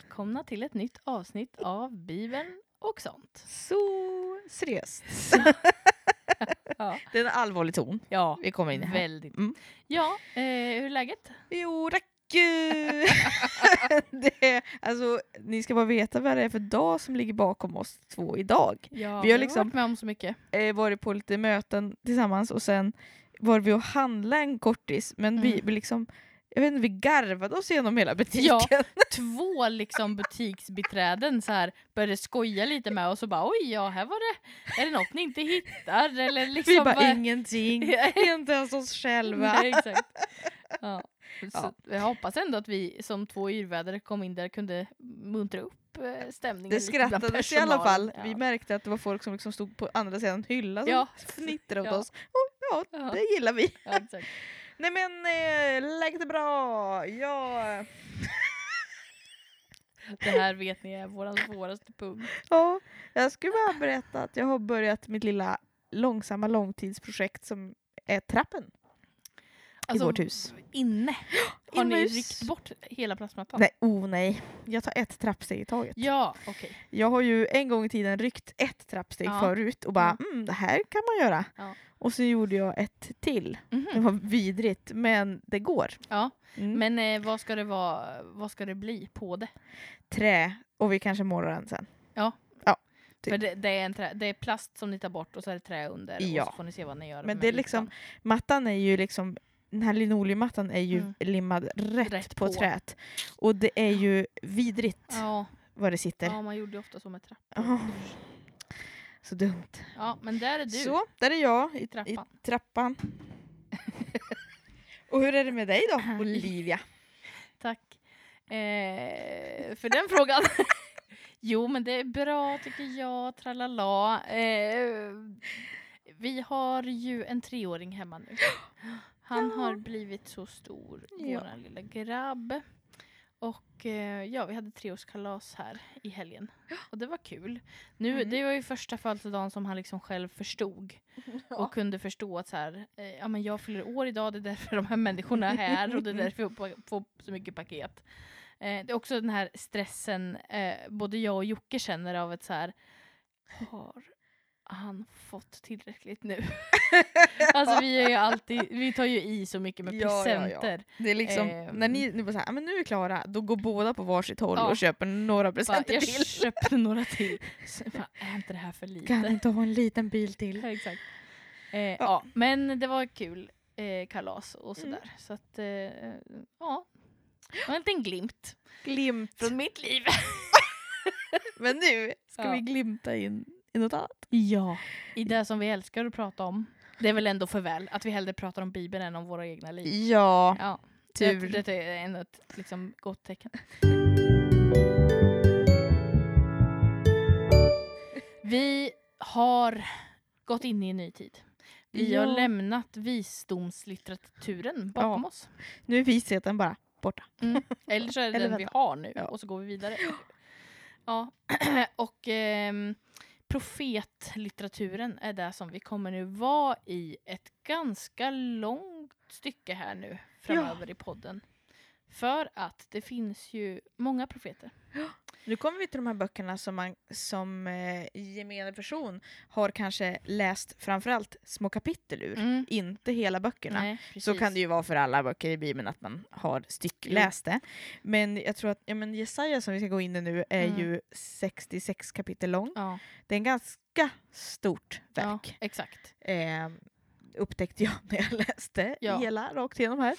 välkomna till ett nytt avsnitt av Bibeln och sånt. Så seriöst. Ja, Det är en allvarlig ton ja vi kommer in i här. väldigt. Mm. Ja, eh, hur är läget? Jo, tack! det, alltså, ni ska bara veta vad det är för dag som ligger bakom oss två idag. Ja, Vi har liksom- varit med om så mycket. Eh, varit på lite möten tillsammans och sen var vi och handlade en kortis men vi, Mm. vi liksom jag vet inte, vi garvade oss igenom hela butiken. Ja. Två liksom butiksbiträden så här började skoja lite med oss och bara oj, ja här var det, är det något ni inte hittar? Eller liksom vi bara vad- ingenting, inte ens oss själva. Nej, exakt. Ja. Så Ja. Jag hoppas ändå att vi som två yrvädare kom in där kunde muntra upp eh, stämningen Det skrattades i alla fall. personalen. Vi Ja. märkte att det var folk som liksom stod på andra sidan hyllan som Ja. fnittrade åt Ja. oss. Och, ja, Ja. det gillar vi. Ja, exakt. Nej men eh, läget är bra. Jag, Det här vet ni är vår svåraste punkt. ja, jag skulle bara berätta att jag har börjat mitt lilla långsamma långtidsprojekt som är trappen i vårt hus. Inne. Har ni Inomhus. ryckt bort hela plastmattan? Nej, oh nej. Jag tar ett trappsteg i taget. Ja, okej. Jag har ju en gång i tiden ryckt ett trappsteg Ja. förut och bara mm, det här kan man göra. Ja. Och så gjorde jag ett till. Det Mhm. var vidrigt men det går. Ja, Mm. men eh, vad ska det vara, vad ska det bli på det? Trä och vi kanske målar den sen. Typ. För det, det, är en trä, det är plast som ni tar bort och så är det trä under Ja. och så får ni se vad ni gör Men det är liksom-. Mattan är ju liksom den här linoleummattan är ju Mm. limmad rätt, Rätt på, på. träet. Och det är ju vidrigt Ja, vad det sitter. ja, man gjorde ju ofta så med trappor. Så dumt. Ja, men där är du Så, där är jag i, i trappan. i trappan. och hur är det med dig då, Olivia? Tack eh, för den frågan. jo, men det är bra tycker jag. Tralala. Eh, vi har ju en treåring hemma nu. Han Ja. har blivit så stor, Ja. våran lilla grabb. Och eh, ja, vi hade treårskalas här i helgen. Och det var kul. Nu, Mm. Det var ju första födelsedagen som han liksom själv förstod. Och kunde förstå att så här, eh, ja, men jag fyller år idag, det är därför de här människorna är här och det är därför jag får, får så mycket paket. Eh, det är också den här stressen eh, både jag och Jocke känner av ett så här, har han fått tillräckligt nu? alltså vi är ju alltid, vi tar ju i så mycket med Ja, ja, ja. presenter. Det är liksom, Ehm. när ni nu bara såhär, "Ah, men nu är vi klara, då går båda på varsitt håll Ja. och köper några presenter jag till. köpte några till. Så, jag bara, är inte det här för lite? Kan ni inte ha en liten bil till? Ja, exakt. Eh, ja. men det var kul eh, kalas och Mm. sådär. Så att, eh, ja. Det var en liten glimt Glimt. från mitt liv. Men nu ska Ja. vi glimta in i något annat. Ja. I det som vi älskar att prata om. Det är väl ändå för väl att vi hellre pratar om Bibeln än om våra egna liv. Ja, Ja, tur. Det, det är ändå ett liksom, gott tecken. Vi har gått in i en ny tid. Vi har Ja. lämnat visdomslitteraturen bakom oss. Nu är visheten bara borta. Mm. Eller så är det Eller den vi vänta. har nu Ja. och så går vi vidare. Ja, och ehm, profetlitteraturen är det som vi kommer nu vara i ett ganska långt stycke här nu framöver i podden. För att det finns ju många profeter. Nu kommer vi till de här böckerna som man som eh, gemene person har kanske läst framförallt små kapitel ur, inte hela böckerna. Nej, Så precis. kan det ju vara för alla böcker i Bibeln att man har styckläst det. Men jag tror att ja, men Jesaja som vi ska gå in i nu är Mm. ju 66 kapitel lång. Ja, Det är en ganska stort ja, verk. exakt. Eh, upptäckte jag när jag läste Ja. hela rakt igenom här.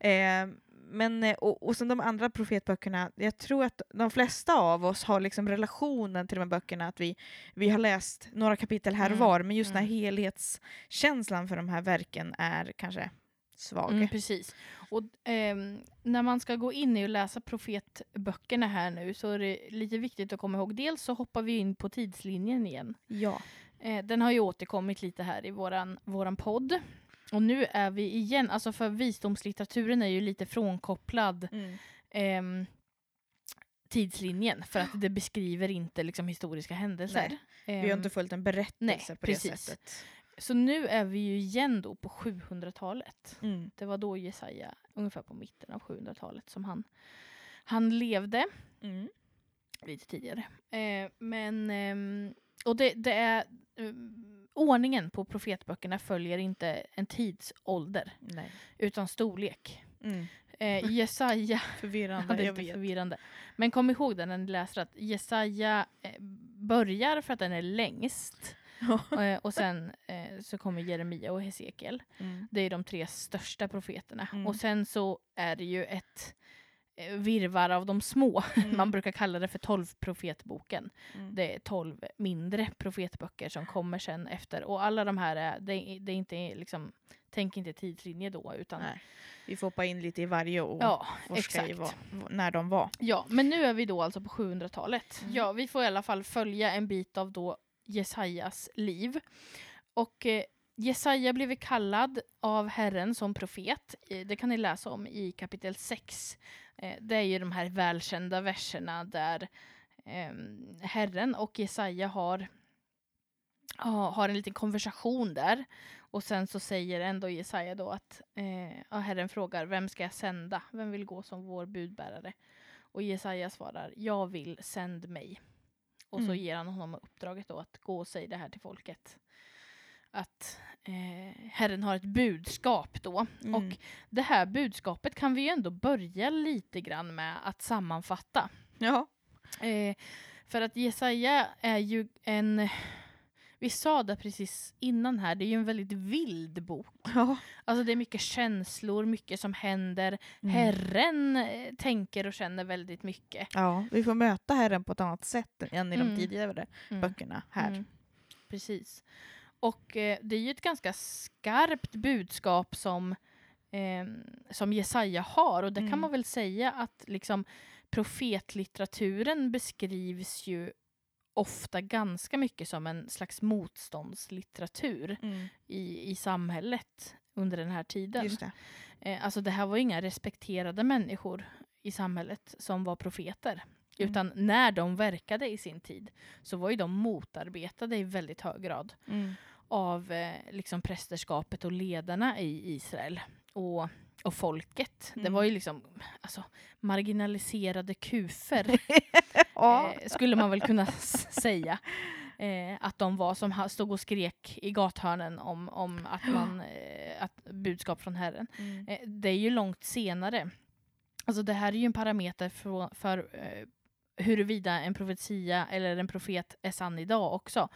Eh, men, eh, och, och sen de andra profetböckerna, jag tror att de flesta av oss har liksom relationen till de här böckerna, att vi, vi har läst några kapitel här och Mm, var, men just den här mm. helhetskänslan för de här verken är kanske svag. Mm, precis. Och ehm, när man ska gå in i och läsa profetböckerna här nu så är det lite viktigt att komma ihåg. Dels så hoppar vi in på tidslinjen igen. Ja. Eh, den har ju återkommit lite här i våran, våran podd. Och nu är vi igen, alltså för visdomslitteraturen är ju lite frånkopplad Mm. ehm, tidslinjen för att det beskriver inte liksom historiska händelser. Nej, Vi har Ehm, inte följt en berättelse nej, på precis. det sättet. Så nu är vi ju igen då på 700-talet. Mm. Det var då Jesaja, ungefär på mitten av 700-talet, som han, han levde. Mm. lite tidigare. Eh, men, ehm, och det, det är, eh, ordningen på profetböckerna följer inte en tidsålder, Nej. utan storlek. Mm. Eh, Jesaja, Förvirrande, ja, det är förvirrande. Men kom ihåg det när ni läser att Jesaja eh, börjar för att den är längst. eh, och sen eh, så kommer Jeremia och Hesekiel. Mm. Det är de tre största profeterna. Mm. Och sen så är det ju ett virvar av de små. Mm. Man brukar kalla det för tolv profetboken. Mm. Det är tolv mindre profetböcker som kommer sen efter. Och alla de här är, det, är- det är inte liksom, tänk inte tidslinje då utan Nej. Vi får hoppa in lite i varje och ja, forska i exakt. vad, när de var. Ja, men nu är vi då alltså på 700-talet. Mm. Ja, vi får i alla fall följa en bit av då Jesajas liv. Och eh, Jesaja blev kallad av Herren som profet. Det kan ni läsa om i kapitel 6. Eh, det är ju de här välkända verserna där eh, Herren och Jesaja har, har en liten konversation där. Och sen så säger ändå Jesaja då att eh, Herren frågar vem ska jag sända? Vem vill gå som vår budbärare? Och Jesaja svarar jag vill, sänd mig. Och så Mm. ger han honom uppdraget då att gå och säga det här till folket. Att eh, Herren har ett budskap då. Mm. Och det här budskapet kan vi ju ändå börja lite grann med att sammanfatta. Ja. Eh, för att Jesaja är ju en... Vi sa det precis innan här, det är ju en väldigt vild bok. ja. Alltså det är mycket känslor, mycket som händer. Mm. Herren eh, tänker och känner väldigt mycket. Ja, vi får möta Herren på ett annat sätt än i Mm. de tidigare Mm. böckerna här. Mm. Precis. Och eh, det är ju ett ganska skarpt budskap som, eh, som Jesaja har. Och det Mm. kan man väl säga att liksom, profetlitteraturen beskrivs ju ofta ganska mycket som en slags motståndslitteratur Mm. i, i samhället under den här tiden. Just det. Eh, alltså det här var inga respekterade människor i samhället som var profeter. Mm. Utan när de verkade i sin tid så var ju de motarbetade i väldigt hög grad Mm. Av eh, liksom prästerskapet och ledarna i Israel. Och, och folket. Det Mm. var ju liksom alltså, marginaliserade kufer Ja. eh, skulle man väl kunna säga. Eh, att de var som stod och skrek i gathörnen om, om att man, eh, att budskap från Herren. Mm. Eh, det är ju långt senare. Alltså det här är ju en parameter för, för eh, huruvida en profetia eller en profet är sann idag också.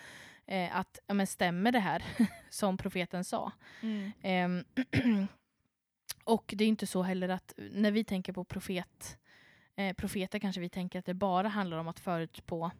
Eh, att, ja, men stämmer det här som profeten sa? Mm. Ehm, och det är inte så heller att när vi tänker på profet, eh, profeter kanske vi tänker att det bara handlar om att förutspå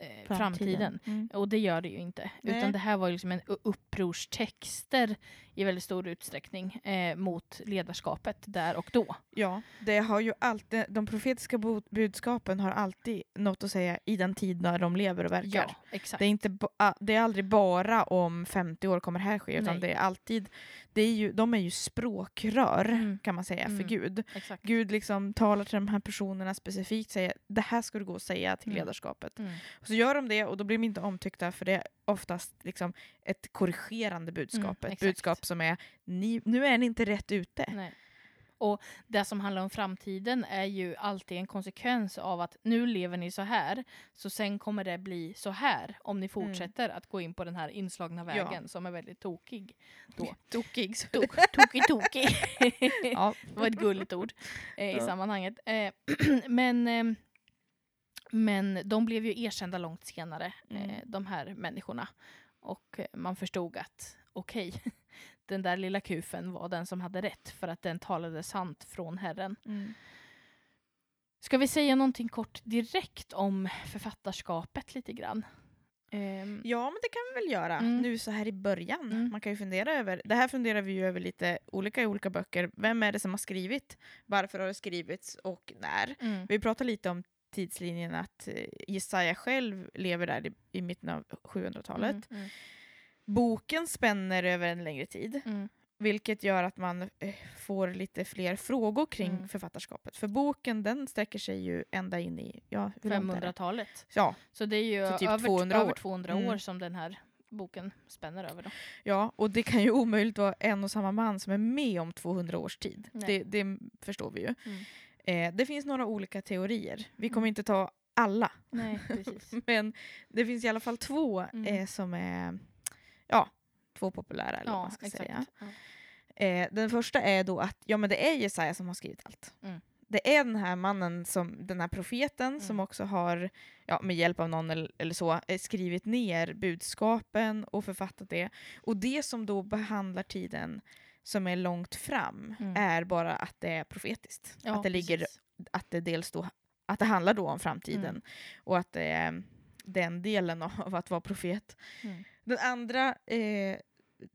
eh, framtiden. Mm. Och det gör det ju inte. Nej. Utan det här var ju liksom en u- upprorstexter i väldigt stor utsträckning eh, mot ledarskapet där och då. Ja, det har ju alltid, de profetiska budskapen har alltid något att säga i den tid när de lever och verkar. Ja, exakt. Det är, inte ah, det är aldrig bara om 50 år kommer det här ske, utan Nej. det är alltid, det är ju, de är ju språkrör Mm. kan man säga Mm. för Gud. exakt. Gud liksom talar till de här personerna specifikt, säger det här ska du gå och säga till Mm. ledarskapet. Mm. Och så gör de det och då blir de inte omtyckta för det oftast liksom ett korrigerande budskap. Mm, ett budskap som är, ni, nu är ni inte rätt ute. Nej. Och det som handlar om framtiden är ju alltid en konsekvens av att nu lever ni så här, så sen kommer det bli så här om ni fortsätter att gå in på den här inslagna Ja. vägen som är väldigt tokig. Då. Tokig. Tok, tokig, tokig. Ja. Det var ett gulligt ord eh, i Ja. sammanhanget. Eh, men, eh, men de blev ju erkända långt senare, eh, Mm. de här människorna. Och eh, man förstod att okej, den där lilla kufen var den som hade rätt för att den talade sant från Herren. Mm. Ska vi säga någonting kort direkt om författarskapet lite grann? Ehm, Ja, men det kan vi väl göra Mm. nu så här i början. Mm. Man kan ju fundera över, det här funderar vi ju över lite olika i olika böcker. Vem är det som har skrivit? Varför har det skrivits och när? mm, Vi pratar lite om tidslinjen att eh, Jesaja själv lever där i, i mitten av 700-talet. mm, Boken spänner över en längre tid, mm, vilket gör att man eh, får lite fler frågor kring Mm. författarskapet. För boken den sträcker sig ju ända in i ja, hur långt är det? 500-talet. Ja, Så det är ju Så typ över 200 över år. 200 Mm. år som den här boken spänner över. Då. Ja, och det kan ju omöjligt vara en och samma man som är med om 200 års tid. Det, det förstår vi ju. Mm. Eh, det finns några olika teorier. Vi kommer Mm. inte ta alla. Nej, precis. Men det finns i alla fall två Mm. eh, som är ja, två populära eller vad man ja, ska exakt. säga. Ja. Eh, den första är då att ja, men det är Jesaja som har skrivit allt. Mm. Det är den här mannen, som, den här profeten, som Mm. också har ja, med hjälp av någon eller, eller så eh, skrivit ner budskapen och författat det. Och det som då behandlar tiden som är långt fram Mm. är bara att det är profetiskt. Ja, att det ligger precis. att det dels då, att det handlar då om framtiden Mm. och att det är den delen av att vara profet. Mm. Den andra eh,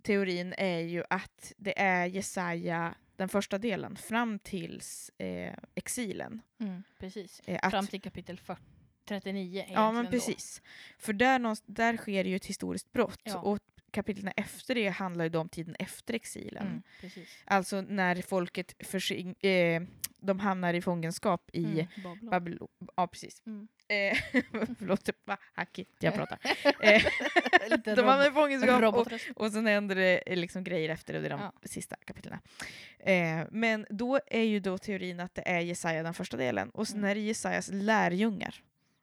teorin är ju att det är Jesaja, den första delen, fram tills eh, exilen. Mm, precis. Eh, att, Fram till kapitel 40, 39 ja men precis. För där, där sker ju ett historiskt brott Ja. och kapitlen efter det handlar ju om tiden efter exilen. Mm. Alltså när folket försing, eh, de hamnar i fångenskap i Mm, Babylon. Babylon. Ja, precis. Mm. Eh, förlåt, vad hackigt jag pratar. Eh, de hamnar i fångenskap och, och sen händer det eh, liksom grejer efter det, det är de Ja. sista kapitlen. Eh, men då är ju då teorin att det är Jesaja den första delen och sen Mm. är det Jesajas lärjungar.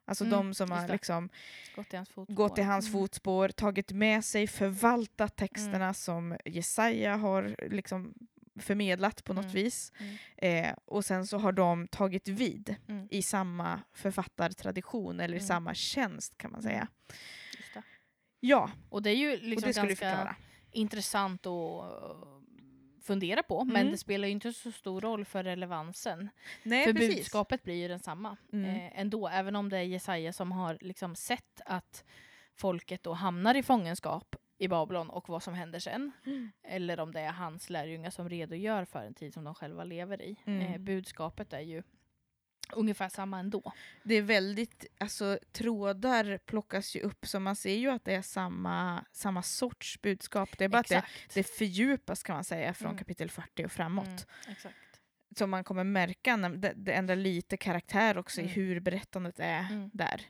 Alltså Mm, de som har liksom Gått i hans fotspår. gått i hans Mm. fotspår, tagit med sig, förvaltat texterna som Jesaja har liksom förmedlat på något Mm. vis. Mm. Eh, och sen så har de tagit vid Mm. i samma författartradition eller i Mm. samma tjänst kan man säga. Ja, Och det är ju och liksom ganska intressant uh, fundera på, men Mm. det spelar ju inte så stor roll för relevansen. Nej, för precis. budskapet blir ju densamma Mm. eh, ändå, även om det är Jesaja som har liksom sett att folket då hamnar i fångenskap i Babylon och vad som händer sen. Mm. Eller om det är hans lärjungar som redogör för en tid som de själva lever i. Mm. Eh, budskapet är ju ungefär samma ändå. Det är väldigt, alltså trådar plockas ju upp så man ser ju att det är samma, samma sorts budskap. Det är bara att det, Exakt. det fördjupas kan man säga från Mm. kapitel 40 och framåt. Mm, exakt. Som man kommer märka, när det, det ändrar lite karaktär också i Mm. hur berättandet är Mm. där.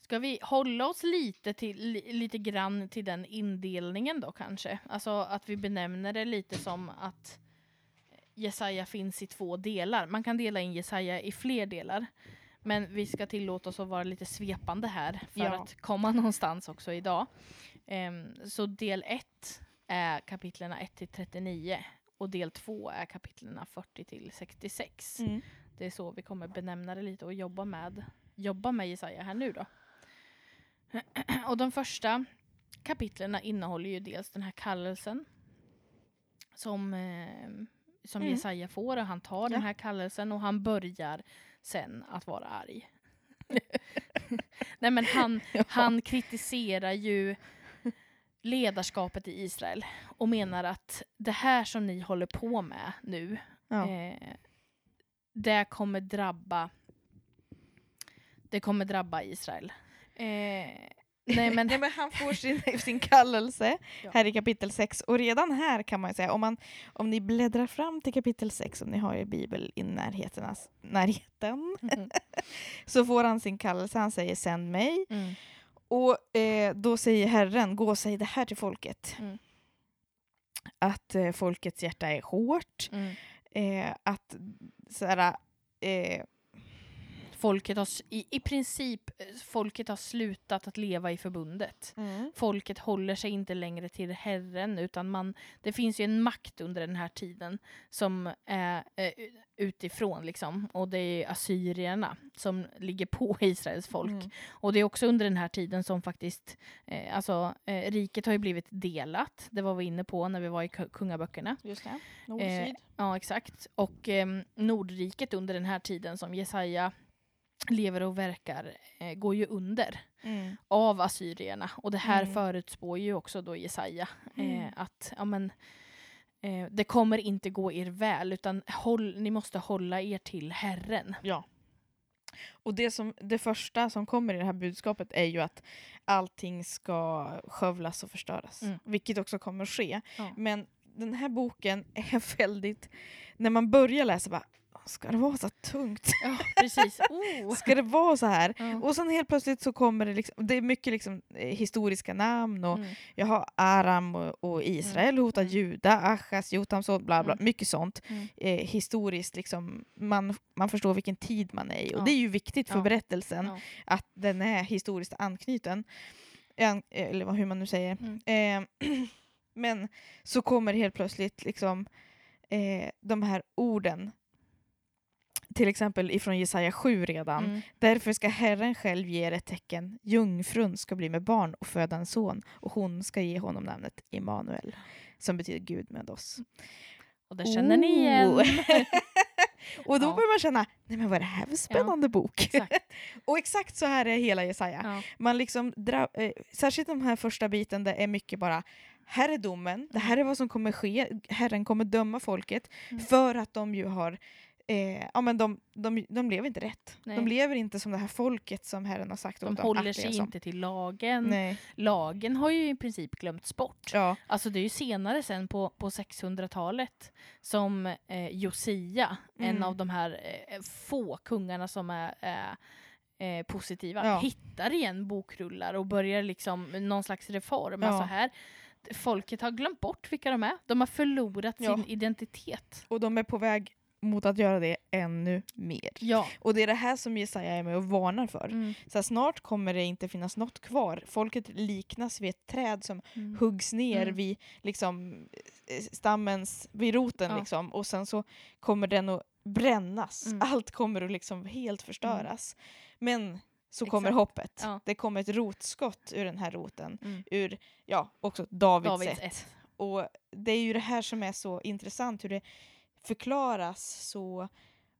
Ska vi hålla oss lite, till, li, lite grann till den indelningen då kanske? Alltså att vi benämner det lite som att Jesaja finns i två delar. Man kan dela in Jesaja i fler delar. Men vi ska tillåta oss att vara lite svepande här för Ja. att komma någonstans också idag. Ehm, så del 1 är kapitlerna 1 till 39 och del 2 är kapitlerna 40 till 66. Det är så vi kommer benämna det lite och jobba med, jobba med Jesaja här nu då. Och de första kapitlerna innehåller ju dels den här kallelsen som, eh, som Mm. Jesaja får och han tar Ja. den här kallelsen och han börjar sen att vara arg. Nej men han, han kritiserar ju ledarskapet i Israel och menar att det här som ni håller på med nu Ja. eh, det kommer drabba det kommer drabba Israel. Eh, nej men Nej, men han får sin, sin kallelse Ja. här i kapitel 6 och redan här kan man säga, om, man, om ni bläddrar fram till kapitel 6, om ni har er bibel i närheten, närheten så får han sin kallelse, han säger sänd mig mm. och eh, då säger Herren, gå och säg det här till folket. Mm. Att eh, folkets hjärta är hårt, Mm. eh, att såhär, eh, Folket har, i, I princip, eh, folket har slutat att leva i förbundet. Folket håller sig inte längre till Herren utan man, det finns ju en makt under den här tiden som är eh, utifrån liksom. Och det är assyrierna som ligger på Israels folk. Mm. Och det är också under den här tiden som faktiskt, eh, alltså eh, riket har ju blivit delat. Det var vi inne på när vi var i ku- kungaböckerna. Just det, nord Eh, syd. Ja, exakt. Och eh, Nordriket under den här tiden som Jesaja lever och verkar eh, går ju under Mm. av assyrierna. Och det här Mm. förutspår ju också då Jesaja eh, Mm. att ja, men, eh, det kommer inte gå er väl utan håll, ni måste hålla er till Herren. Ja. Och det, som, det första som kommer i det här budskapet är ju att allting ska skövlas och förstöras. Mm. Vilket också kommer att ske. Ja. Men den här boken är väldigt... När man börjar läsa bara ska det vara så tungt? Ja, precis. Oh. Ska det vara så här? Ja. Och sen helt plötsligt så kommer det liksom, det är mycket liksom eh, historiska namn och Mm. jag har Aram och, och Israel hotar Mm. Juda, Achas, Jotam, så bla bla, Mm. mycket sånt. Mm. Eh, historiskt liksom, man, man förstår vilken tid man är i. Och Ja. det är ju viktigt för Ja. berättelsen att den är historiskt anknuten. An, eller vad- hur man nu säger. Mm. Eh, men så kommer helt plötsligt liksom eh, de här orden till exempel ifrån Jesaja 7 redan. Mm. Därför ska Herren själv ge er ett tecken. Jungfrun ska bli med barn och föda en son och hon ska ge honom namnet Immanuel som betyder Gud med oss. Och det känner ni igen. Oh. och då Ja. börjar man känna, nej men vad är det här för spännande bok? Exakt. och exakt så här är hela Jesaja. Ja. Man liksom dra, eh, särskilt de här första biten, det är mycket bara här är domen, det här är vad som kommer ske, Herren kommer döma folket Mm. för att de ju har eh, ja, men de, de, de lever inte rätt. Nej. De lever inte som det här folket som Herren har sagt De åt dem håller sig inte till lagen. Nej. Lagen har ju i princip glömts bort. Ja. Alltså det är ju senare sen på, på 600-talet som eh, Josia, en Mm. av de här eh, få kungarna som är eh, eh, positiva, Ja. hittar igen bokrullar och börjar liksom någon slags reform. Ja. Alltså här, folket har glömt bort vilka de är. De har förlorat Ja. sin identitet. Och de är på väg mot att göra det ännu mer. Ja. Och det är det här som Jesaja är med och varnar för. Mm. Så snart kommer det inte finnas något kvar. Folket liknas vid ett träd som Mm. huggs ner Mm. vid liksom, eh, stammens, vid roten Ja. liksom, och sen så kommer den att brännas. Mm. Allt kommer att liksom helt förstöras. Men så kommer Exakt. hoppet. Ja. Det kommer ett rotskott ur den här roten. Mm. Ur, ja, också Davids, Davids ett. ett. Och det är ju det här som är så intressant, hur det förklaras så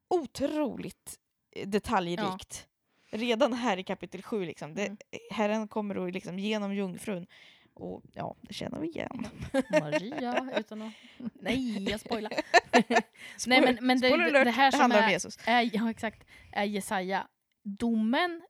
otroligt eh, detaljrikt. Redan här i kapitel 7, liksom, det, Mm. Herren kommer att liksom genom jungfrun. Och ja, det känner vi igen. Maria, utan att... Nej, jag spoilar. Spoil- Nej, men, men det, det, det här som handlar om är, Jesus. är, ja, exakt, är Jesaja domen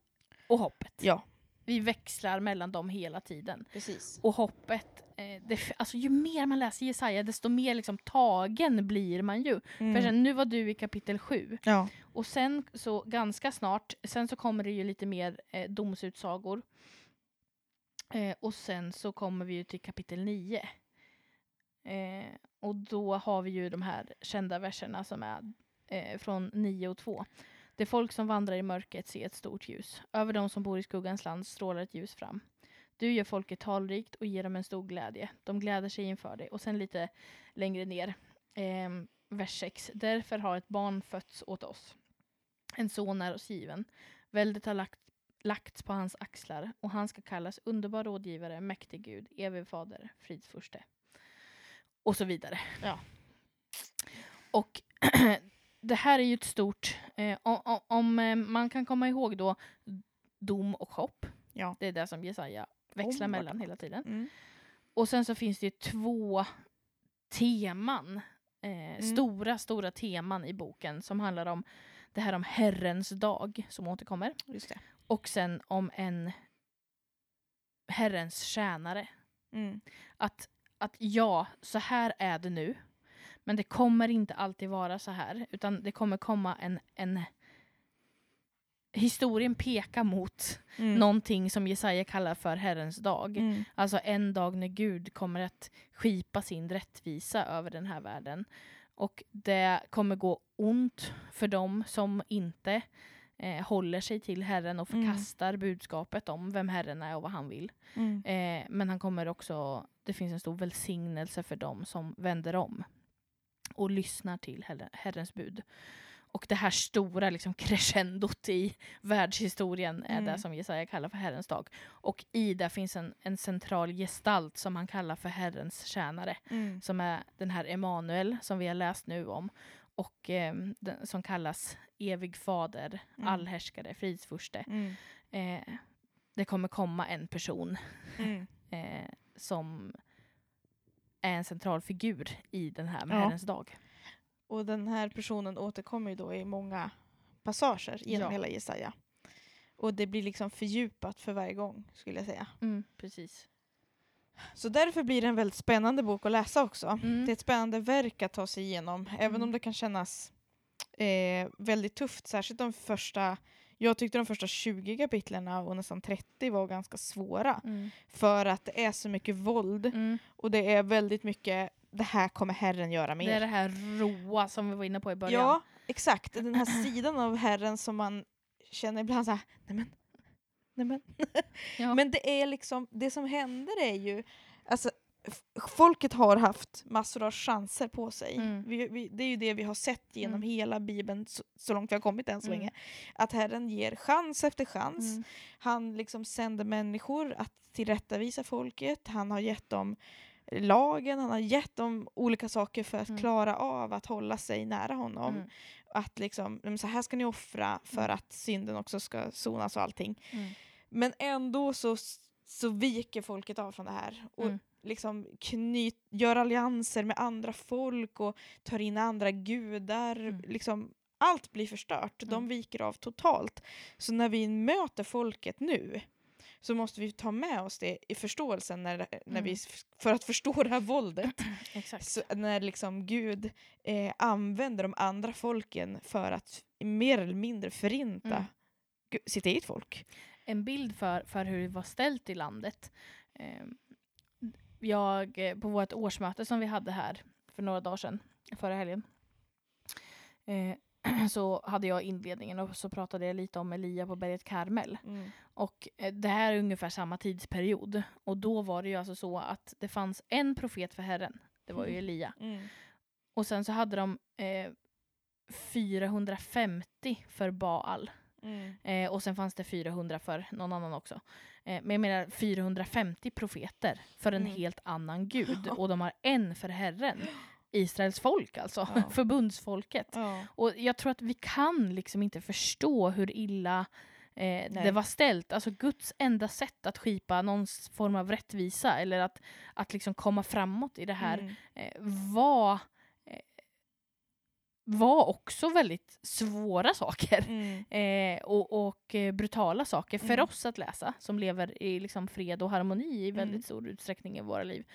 och hoppet. Ja, Vi växlar mellan dem hela tiden. precis. Och hoppet, det, f- alltså ju mer man läser Jesaja desto mer liksom tagen blir man ju. För Mm. sen, nu var du i kapitel 7 Ja. och sen så ganska snart, sen så kommer det ju lite mer eh, domsutsagor. Eh, och sen så kommer vi ju till kapitel 9. Eh, och då har vi ju de här kända verserna som är eh, från 9 och 2. Det folk som vandrar i mörkret ser ett stort ljus. Över de som bor i skuggans land strålar ett ljus fram. Du gör folket talrikt och ger dem en stor glädje. De gläder sig inför dig. Och sen lite längre ner, eh, vers 6. Därför har ett barn fötts åt oss. En son är oss given. Väldet har lagt, lagts på hans axlar och han ska kallas underbar rådgivare, mäktig Gud, evig fader, fridsfurste. Och så vidare. Ja. Och det här är ju ett stort, eh, om, om, eh, man kan komma ihåg då dom och hopp. Ja. Det är det som Jesaja växlar Oh, mellan hela tiden. Mm. Och sen så finns det ju två teman, eh, stora, stora teman i boken som handlar om det här om Herrens dag som återkommer. Och sen om en Herrens tjänare. Mm. Att, att ja, så här är det nu. Men det kommer inte alltid vara så här. Utan det kommer komma en, en Historien pekar mot Mm. någonting som Jesaja kallar för Herrens dag. Mm. Alltså en dag när Gud kommer att skipa sin rättvisa över den här världen. Och det kommer gå ont för dem som inte eh, håller sig till Herren och Mm. förkastar budskapet om vem Herren är och vad han vill. Mm. Eh, men han kommer också, det finns en stor välsignelse för dem som vänder om och lyssnar till Herre- Herrens bud. Och det här stora liksom crescendot i världshistorien är Mm. det som Jesaja kallar för Herrens dag. Och i det finns en, en central gestalt som han kallar för Herrens tjänare. Mm. Som är den här Emanuel som vi har läst nu om. Och eh, den, som kallas evig fader, Mm. allhärskare, fridsfurste. Mm. Eh, det kommer komma en person Mm. eh, som är en central figur i den här med Ja. Herrens dag. Och den här personen återkommer ju då i många passager genom Ja. hela Jesaja. Och det blir liksom fördjupat för varje gång, skulle jag säga. Mm, precis. Så därför blir det en väldigt spännande bok att läsa också. Mm. Det är ett spännande verk att ta sig igenom, även Mm. om det kan kännas eh, väldigt tufft, särskilt de första jag tyckte de första 20 kapitlen och nästan 30 var ganska svåra. Mm. För att det är så mycket våld Mm. och det är väldigt mycket det här kommer Herren göra mer. Det är det här roa som vi var inne på i början. Ja, exakt. Den här sidan av Herren som man känner ibland såhär, nämen, nämen. Ja. Men det är liksom, det som händer är ju, alltså folket har haft massor av chanser på sig. Mm. Vi, vi, det är ju det vi har sett genom Mm. hela bibeln så, så långt vi har kommit än så Mm. länge. Att Herren ger chans efter chans. Mm. Han liksom sänder människor att tillrättavisa folket. Han har gett dem lagen, han har gett dem olika saker för att Mm. klara av att hålla sig nära honom. Mm. Att liksom, "Men så här ska ni offra för Mm. att synden också ska sonas och allting. Mm. Men ändå så, så viker folket av från det här. Och Mm. liksom knyt, gör allianser med andra folk och tar in andra gudar. Liksom, allt blir förstört. De viker av totalt. Så när vi möter folket nu så måste vi ta med oss det i förståelsen när, när Mm. vi, för att förstå det här våldet. Så när liksom Gud eh, använder de andra folken för att mer eller mindre förinta Mm. sitt eget folk. en bild för, för hur det var ställt i landet. Eh, jag, på vårt årsmöte som vi hade här för några dagar sedan, förra helgen, eh, så hade jag inledningen och så pratade jag lite om Elia på berget Karmel. Och eh, det här är ungefär samma tidsperiod. Och då var det ju alltså så att det fanns en profet för Herren. Det var ju Mm. Elia. Mm. Och sen så hade de eh, 450 för Baal. Mm. Eh, och sen fanns det 400 för någon annan också. Eh, men jag menar 450 profeter för en Mm. helt annan gud. Och de har en för Herren. Israels folk alltså. Ja. Förbundsfolket. Ja. Och jag tror att vi kan liksom inte förstå hur illa eh, det var ställt. Alltså Guds enda sätt att skipa någon form av rättvisa eller att, att liksom komma framåt i det här Mm. eh, var, eh, var också väldigt svåra saker. Mm. Eh, och och eh, brutala saker för Mm. oss att läsa som lever i liksom, fred och harmoni i väldigt Mm. stor utsträckning i våra liv.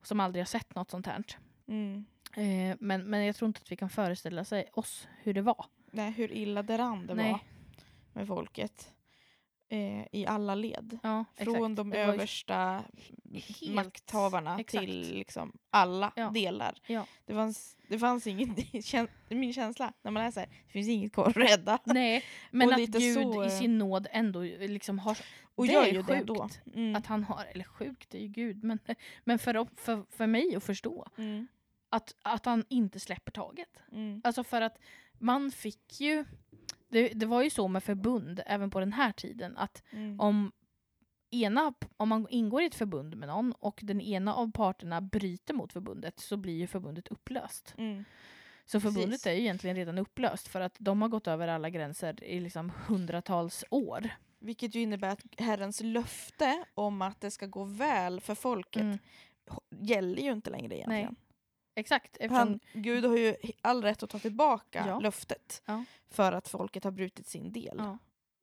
Och som aldrig har sett något sånt här. Mm. Eh, men, men jag tror inte att vi kan föreställa sig oss hur det var. Nej, hur illa däran det Nej. var med folket. Eh, I alla led. Ja, Från exakt. de översta helt- makthavarna exakt. till liksom alla Ja. delar. Ja. Det, fanns, det fanns ingen, kän- min känsla när man läser, det finns inget kvar att rädda. Nej, men Och att Gud så, i eh, sin nåd ändå liksom har... Och det gör ju sjukt. då. Mm. Att han har, eller sjukt, det är ju Gud, men, men för, för, för mig att förstå Mm. Att, att han inte släpper taget. Mm. Alltså för att man fick ju... Det, det var ju så med förbund även på den här tiden att Mm. om, ena, om man ingår i ett förbund med någon och den ena av parterna bryter mot förbundet så blir ju förbundet upplöst. Mm. Så förbundet Precis. är ju egentligen redan upplöst för att de har gått över alla gränser i liksom hundratals år. Vilket ju innebär att Herrens löfte om att det ska gå väl för folket Mm. gäller ju inte längre egentligen. Exakt. Eftersom, Han, Gud har ju all rätt att ta tillbaka Ja. löftet Ja. för att folket har brutit sin del ja.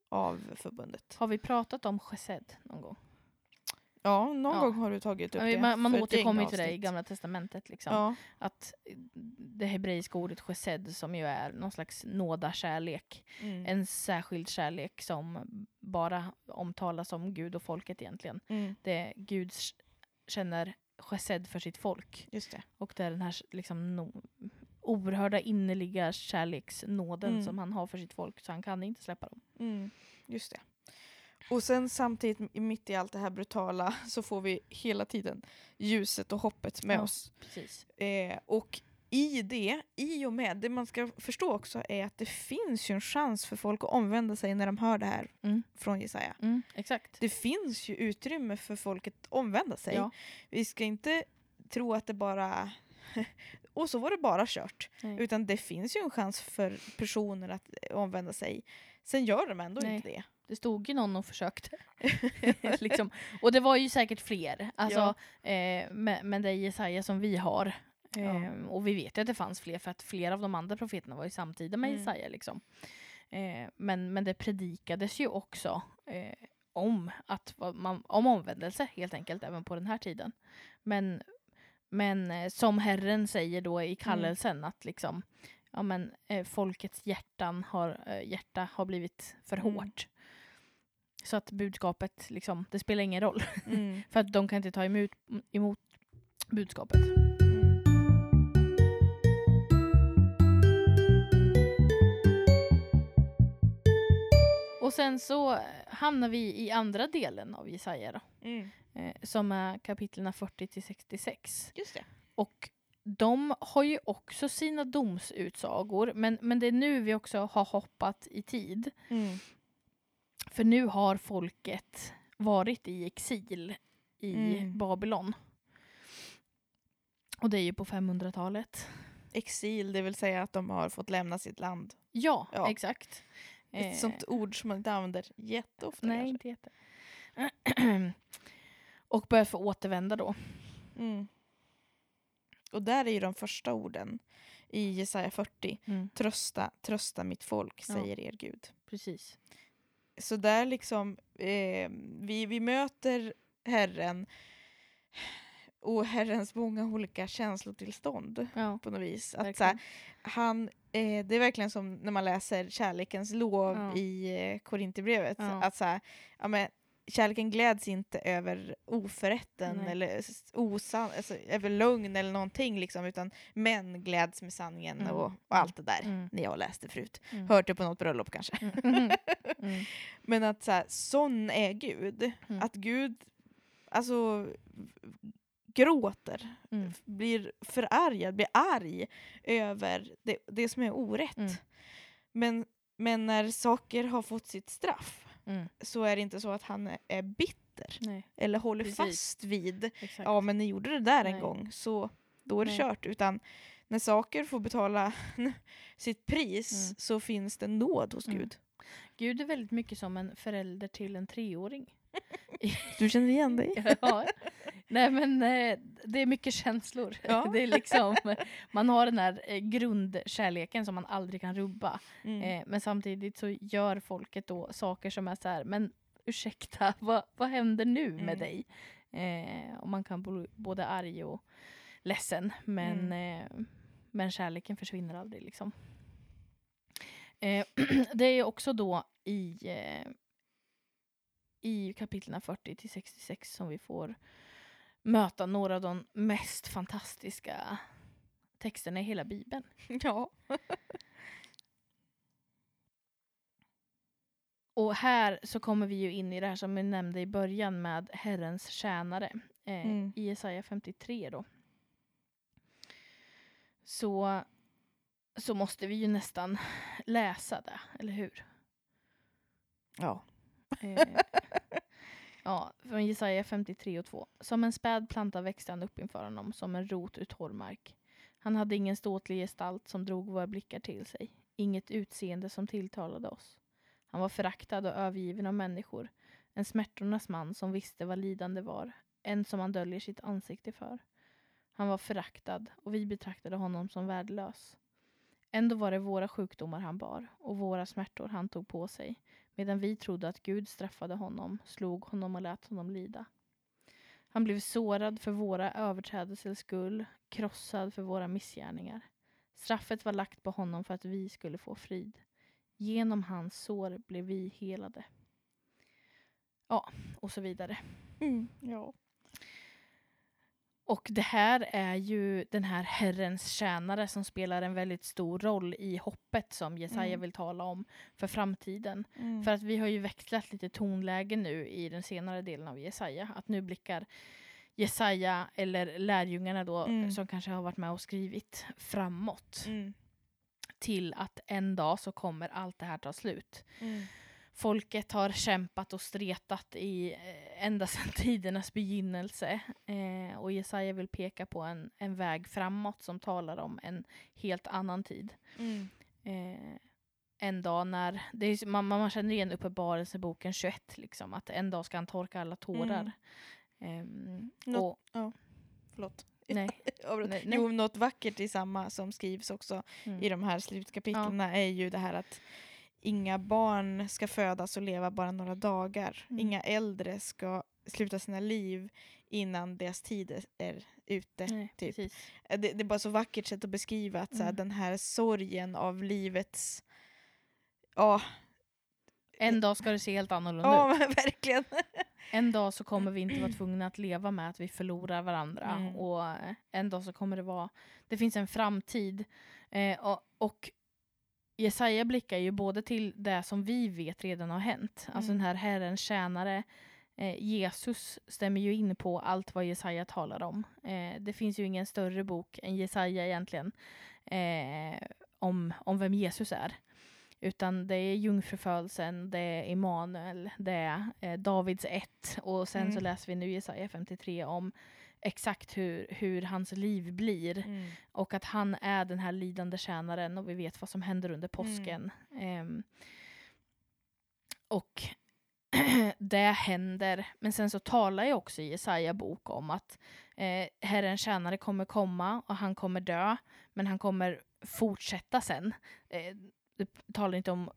av förbundet. Har vi pratat om chesed någon gång? Ja, någon gång har du tagit upp det. man återkommer till det i. Gamla Testamentet. Liksom. Att det hebreiska ordet chesed som ju är någon slags nådakärlek. Mm. En särskild kärlek som bara omtalas om Gud och folket egentligen. Mm. Det Gud känner chesed för sitt folk. Just det. Och det är den här liksom, no, oerhörda innerliga kärleksnåden Mm. som han har för sitt folk. Så han kan inte släppa dem. Mm. Just det. Och sen samtidigt i- mitt i allt det här brutala så får vi hela tiden ljuset och hoppet med Ja. oss. Precis. Eh, och i det, i och med, det man ska förstå också är att det finns ju en chans för folk att omvända sig när de hör det här Mm. från Jesaja. Mm, exakt. Det finns ju utrymme för folket att omvända sig. Ja. Vi ska inte tro att det bara... och så var det bara kört. Nej. Utan det finns ju en chans för personer att omvända sig. Sen gör de ändå Nej. inte det. Det stod ju någon och försökte. liksom. Och det var ju säkert fler. Alltså, eh, men, men det är Jesaja som vi har. Eh, Ja. Och vi vet ju att det fanns fler för att flera av de andra profeterna var ju samtida med Mm. Jesaja. Liksom. Eh, men, men det predikades ju också eh, om, att, man, om omvändelse helt enkelt även på den här tiden. Men, men eh, som Herren säger då i kallelsen att liksom ja, men, eh, folkets hjärtan har, eh, hjärta har blivit för Mm. hårt. Så att budskapet, liksom, det spelar ingen roll. Mm. För att de kan inte ta emot, emot budskapet. Och sen så hamnar vi i andra delen av Jesaja då, Mm. eh, som är kapitlerna 40 till 66. Just det. Och de har ju också sina domsutsagor, men, men det är nu vi också har hoppat i tid. Mm. För nu har folket varit i exil i Mm. Babylon. Och det är ju på 500-talet. Exil, det vill säga att de har fått lämna sitt land. Ja, Ja. exakt. Ett Eh, sånt ord som man inte använder jätteofta Nej, kanske. inte jätte. och börjat få återvända då. Mm. Och där är ju de första orden i Jesaja 40. Trösta, trösta mitt folk, Ja. säger er Gud. Precis. Så där liksom, eh, vi, vi möter Herren och Herrens många olika känslotillstånd Ja, på något vis. Att, så han, eh, det är verkligen som när man läser kärlekens lov Ja. i eh, Korinthierbrevet. Ja. Att så här, ja, men, kärleken gläds inte över oförrätten Nej. eller osann, alltså, över lögn eller någonting liksom, utan män gläds med sanningen Mm. och, och allt det där. Mm. När jag läste förut. Mm. Hört det på något bröllop kanske. Mm. Mm. Men att så här, sån är Gud. Mm. Att Gud alltså gråter, Mm. blir förargad, blir arg över det, det som är orätt. Mm. Men, men när saker har fått sitt straff Mm. så är det inte så att han är, bitter Nej, eller håller Precis. fast vid exakt. ja men ni gjorde det där en Nej. gång så då är det Nej. kört. Utan när saker får betala sitt pris Mm. så finns det nåd hos Mm. Gud. Gud är väldigt mycket som en förälder till en treåring. Du känner igen dig? Ja. Nej men eh, det är mycket känslor. Ja. Det är liksom, man har den här eh, grundkärleken som man aldrig kan rubba. Mm. Eh, men samtidigt så gör folket då saker som är så här, men ursäkta, vad, vad händer nu Mm. med dig? Och man kan bli både arg och ledsen, men, Mm. men kärleken försvinner aldrig. Liksom. Det är också då i, i kapitlen 40 till 66 som vi får möta några av de mest fantastiska texterna i hela bibeln. Ja. Och här så kommer vi ju in i det här som vi nämnde i början med Herrens tjänare. Eh, Mm. I Jesaja 53 då. Så, så måste vi ju nästan läsa det, eller hur? Ja. Eh, ja, från Jesaja 53 och 2. Som en späd planta växte han upp inför honom, som en rot ur torr mark. Han hade ingen ståtlig gestalt som drog våra blickar till sig, inget utseende som tilltalade oss. Han var föraktad och övergiven av människor, en smärtornas man som visste vad lidande var, en som han döljer sitt ansikte för. Han var föraktad och vi betraktade honom som värdelös. Ändå var det våra sjukdomar han bar och våra smärtor han tog på sig medan vi trodde att Gud straffade honom, slog honom och lät honom lida. Han blev sårad för våra överträdelsers skull, krossad för våra missgärningar. Straffet var lagt på honom för att vi skulle få frid. Genom hans sår blev vi helade. Ja, och så vidare. Mm. ja. Och det här är ju den här Herrens tjänare som spelar en väldigt stor roll i hoppet som Jesaja Mm. vill tala om för framtiden. Mm. För att vi har ju växlat lite tonläge nu i den senare delen av Jesaja. Att nu blickar Jesaja, eller lärjungarna då, Mm. som kanske har varit med och skrivit framåt. Mm. Till att en dag så kommer allt det här ta slut. Mm. Folket har kämpat och stretat i eh, ända sedan tidernas begynnelse. Eh, och Jesaja vill peka på en, en väg framåt som talar om en helt annan tid. Mm. Eh, en dag när, det är, man, man känner igen Uppenbarelseboken 21, liksom, att en dag ska han torka alla tårar. Ehm, Nå- och, Förlåt. nej. Nej. Jo, något vackert i samma som skrivs också mm, i de här slutkapitlerna är ju det här att inga barn ska födas och leva bara några dagar. Mm. Inga äldre ska sluta sina liv innan deras tid är- ute. Nej, typ. Eh, Det, det är bara så vackert sätt att beskriva att så här, Mm. den här sorgen av livets... Ja, En dag ska det se helt annorlunda ja ut. men verkligen. En dag så kommer vi inte vara tvungna att leva med att vi förlorar varandra. Mm. Och eh, en dag så kommer det vara, det finns en framtid. Eh, och, och Jesaja blickar ju både till det som vi vet redan har hänt. Alltså Mm. den här Herrens tjänare. Eh, Jesus stämmer ju in på allt vad Jesaja talar om. Eh, det finns ju ingen större bok än Jesaja egentligen. Eh, om, om vem Jesus är. Utan det är jungfrufödelsen, det är Immanuel, det är eh, Davids ett och sen så Mm. läser vi nu Jesaja 53 om exakt hur, hur hans liv blir Mm. och att han är den här lidande tjänaren och vi vet vad som händer under påsken. Ehm, och det händer, men sen så talar jag också i Jesaja bok om att eh, Herrens tjänare kommer komma och han kommer dö, men han kommer fortsätta sen. Eh, det talar inte om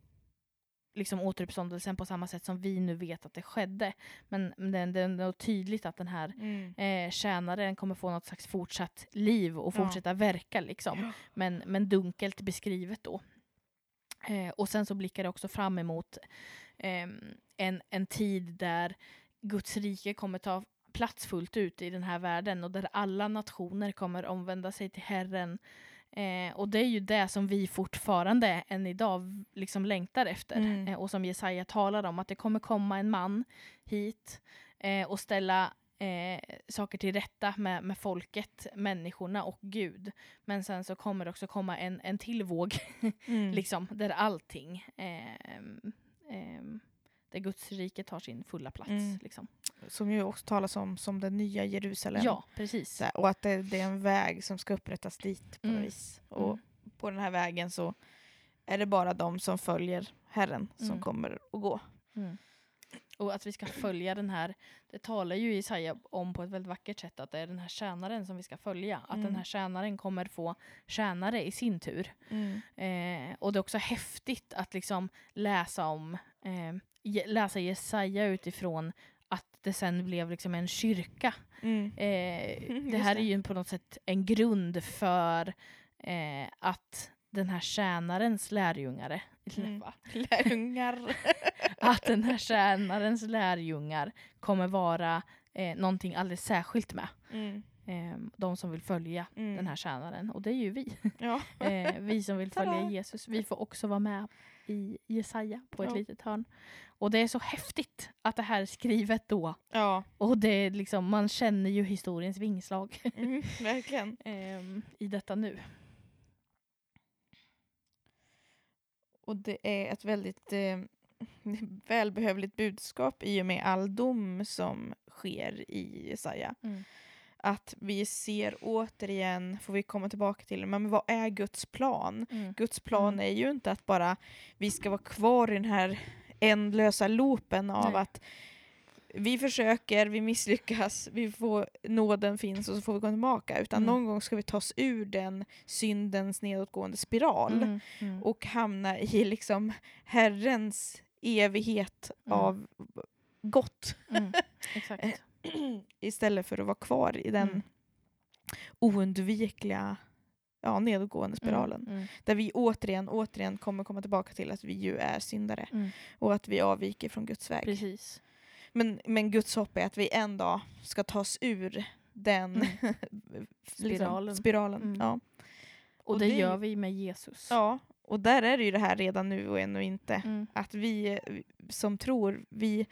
liksom återuppståndelsen på samma sätt som vi nu vet att det skedde. Men det, det är ändå tydligt att den här Mm. eh, tjänaren kommer få något slags fortsatt liv och Ja. fortsätta verka liksom. Men, men dunkelt beskrivet då. Eh, och sen så blickar det också fram emot ehm, en, en tid där Guds rike kommer ta plats fullt ut i den här världen och där alla nationer kommer omvända sig till Herren. Eh, och det är ju det som vi fortfarande än idag liksom längtar efter. Mm. Eh, och som Jesaja talar om, att det kommer komma en man hit eh, och ställa eh, saker till rätta med, med folket, människorna och Gud. Men sen så kommer det också komma en, en till våg, Mm. liksom, där allting, ehm, ehm, där Guds rike tar sin fulla plats. Mm. Liksom. Som ju också talas om som det nya Jerusalem. Ja, precis. Här, och att det, det är en väg som ska upprättas dit på Mm. vis. Och Mm. på den här vägen så är det bara de som följer Herren som Mm. kommer att gå. Mm. Och att vi ska följa den här, det talar ju Jesaja om på ett väldigt vackert sätt, att det är den här tjänaren som vi ska följa. Att Mm. den här tjänaren kommer få tjänare i sin tur. Eh, och det är också häftigt att liksom läsa om, eh, läsa Jesaja utifrån det sen blev liksom en kyrka. Mm. Eh, Mm, det här det. är ju på något sätt en grund för eh, att den här tjänarens lärjungare, Mm. Lärjungar. att den här tjänarens lärjungar kommer vara eh, någonting alldeles särskilt med. Mm. Eh, de som vill följa Mm. den här tjänaren. Och det är ju vi. Ja. Eh, vi som vill följa! Jesus. Vi får också vara med i Jesaja på ett Ja. litet hörn. Och det är så häftigt att det här är skrivet då. ja, Och det är liksom, man känner ju historiens vingslag mm, verkligen. ehm, i detta nu. Och det är ett väldigt eh, välbehövligt budskap i och med all dom som sker i Jesaja. Mm. Att vi ser återigen, får vi komma tillbaka till, men vad är Guds plan? Mm. Guds plan Mm. är ju inte att bara vi ska vara kvar i den här ändlösa loopen av Nej. att vi försöker, vi misslyckas, vi får, nåden finns och så får vi gå tillbaka. Utan Mm. någon gång ska vi ta oss ur den syndens nedåtgående spiral Mm. Mm. och hamna i liksom Herrens evighet Mm. av gott. Exakt. istället för att vara kvar i den Mm. oundvikliga ja, nedåtgående spiralen. Mm. Mm. Där vi återigen, återigen kommer komma tillbaka till att vi ju är syndare Mm. och att vi avviker från Guds väg. Precis. Men, men Guds hopp är att vi en dag ska tas ur den Mm. Spiralen. Liksom, spiralen. Mm. Ja. Och, Och det, det- gör vi med Jesus. ja, och där är det ju det här redan nu och ännu inte. Mm. Att vi som tror, vi,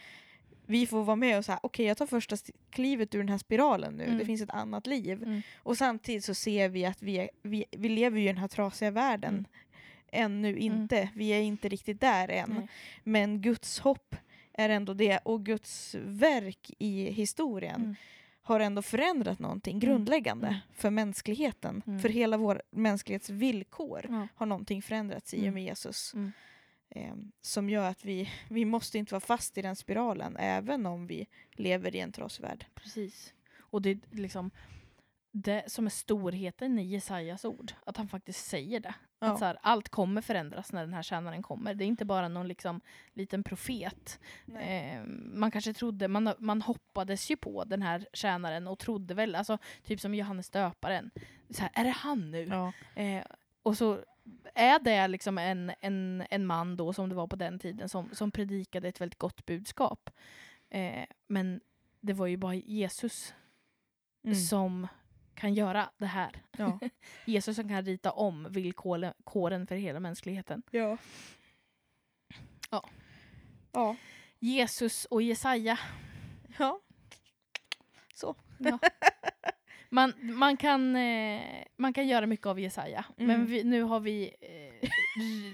vi får vara med och säga okej jag tar första st- klivet ur den här spiralen nu, Mm. det finns ett annat liv. Mm. Och samtidigt så ser vi att vi, är, vi, vi lever i den här trasiga världen. Mm. Ännu inte, vi är inte riktigt där än. Nej. Men Guds hopp är ändå det och Guds verk i historien Mm. har ändå förändrat någonting grundläggande Mm. för mänskligheten. Mm. För hela vår mänsklighets villkor har någonting förändrats i och Mm. med Jesus. Eh, som gör att vi, vi måste inte vara fast i den spiralen även om vi lever i en trasig värld. Precis. Och det är liksom det som är storheten i Jesajas ord. Att han faktiskt säger det. Ja. Att så här, allt kommer förändras när den här tjänaren kommer. Det är inte bara någon liksom, liten profet. Eh, man kanske trodde, man, man hoppades ju på den här tjänaren och trodde väl, alltså typ som Johannes döparen. Så här, är det han nu? Ja. Eh, och så är det liksom en, en, en man då, som det var på den tiden, som, som predikade ett väldigt gott budskap. Eh, men det var ju bara Jesus Mm. som kan göra det här. Ja. Jesus som kan rita om villkoren för hela mänskligheten. ja. Ja. Ja. Jesus och Jesaja. Ja. Så. Ja. Man, man, kan, eh, man kan göra mycket av Jesaja, Mm. men vi, nu har vi eh,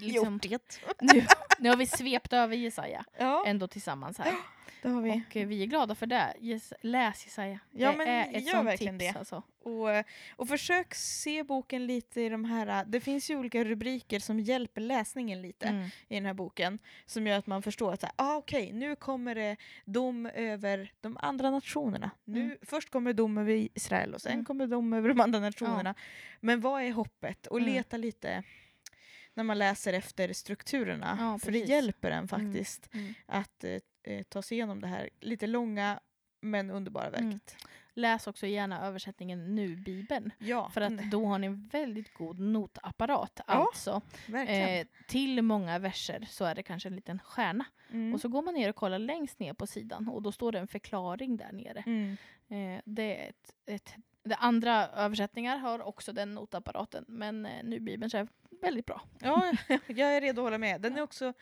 liksom, Gjort det. nu, nu har vi svept över Jesaja Ja, ändå tillsammans här. det har vi. Och eh, vi är glada för det. Jes, läs Jesaja. Ja, det men är ett gör sånt verkligen tips. det. Alltså. Och, och försök se boken lite i de här... Det finns ju olika rubriker som hjälper läsningen lite Mm. i den här boken. Som gör att man förstår att så här, ah, okej, nu kommer det dom över de andra nationerna. Nu, Mm. Först kommer dom över Israel och sen Mm. kommer dom över de andra nationerna. Men vad är hoppet? Och Mm. leta lite när man läser efter strukturerna. Ja, för det hjälper en faktiskt Mm. att eh, eh, ta sig igenom det här lite långa men underbara Mm. verket. Läs också gärna översättningen Nu-bibeln. Ja, För att mm, då har ni en väldigt god notapparat. Ja, Alltså, eh, till många verser så är det kanske en liten stjärna. Mm. Och så går man ner och kollar längst ner på sidan och då står det en förklaring där nere. Mm. Eh, det är ett, ett, det andra översättningar har också den notapparaten men eh, Nu-bibeln är väldigt bra. Ja, jag är redo att hålla med. Den är också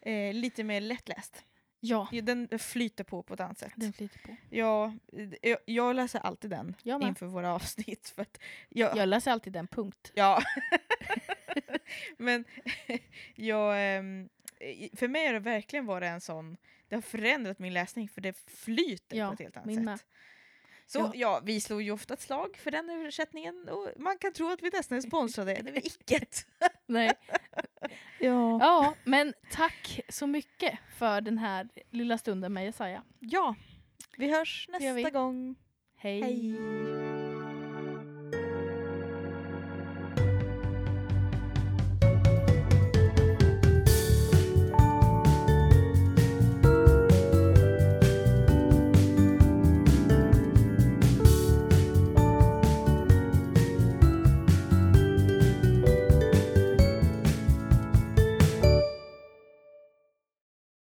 eh, lite mer lättläst. Ja, Den flyter på på ett annat sätt. den flyter på. Ja, jag, jag läser alltid den Jag med. inför våra avsnitt. För att jag, Jag läser alltid den punkt. Ja. Men jag, ehm, för mig har det verkligen varit en sån, det har förändrat min läsning för det flyter Ja, på ett helt annat sätt. med. Så Ja. ja. vi slår ju ofta ett slag för den översättningen och man kan tro att vi nästan är sponsrade, det är vi icke. Nej. Ja. Ja, men tack så mycket för den här lilla stunden med Jesaja. ja, vi hörs gör vi. nästa gång. Hej. Hej.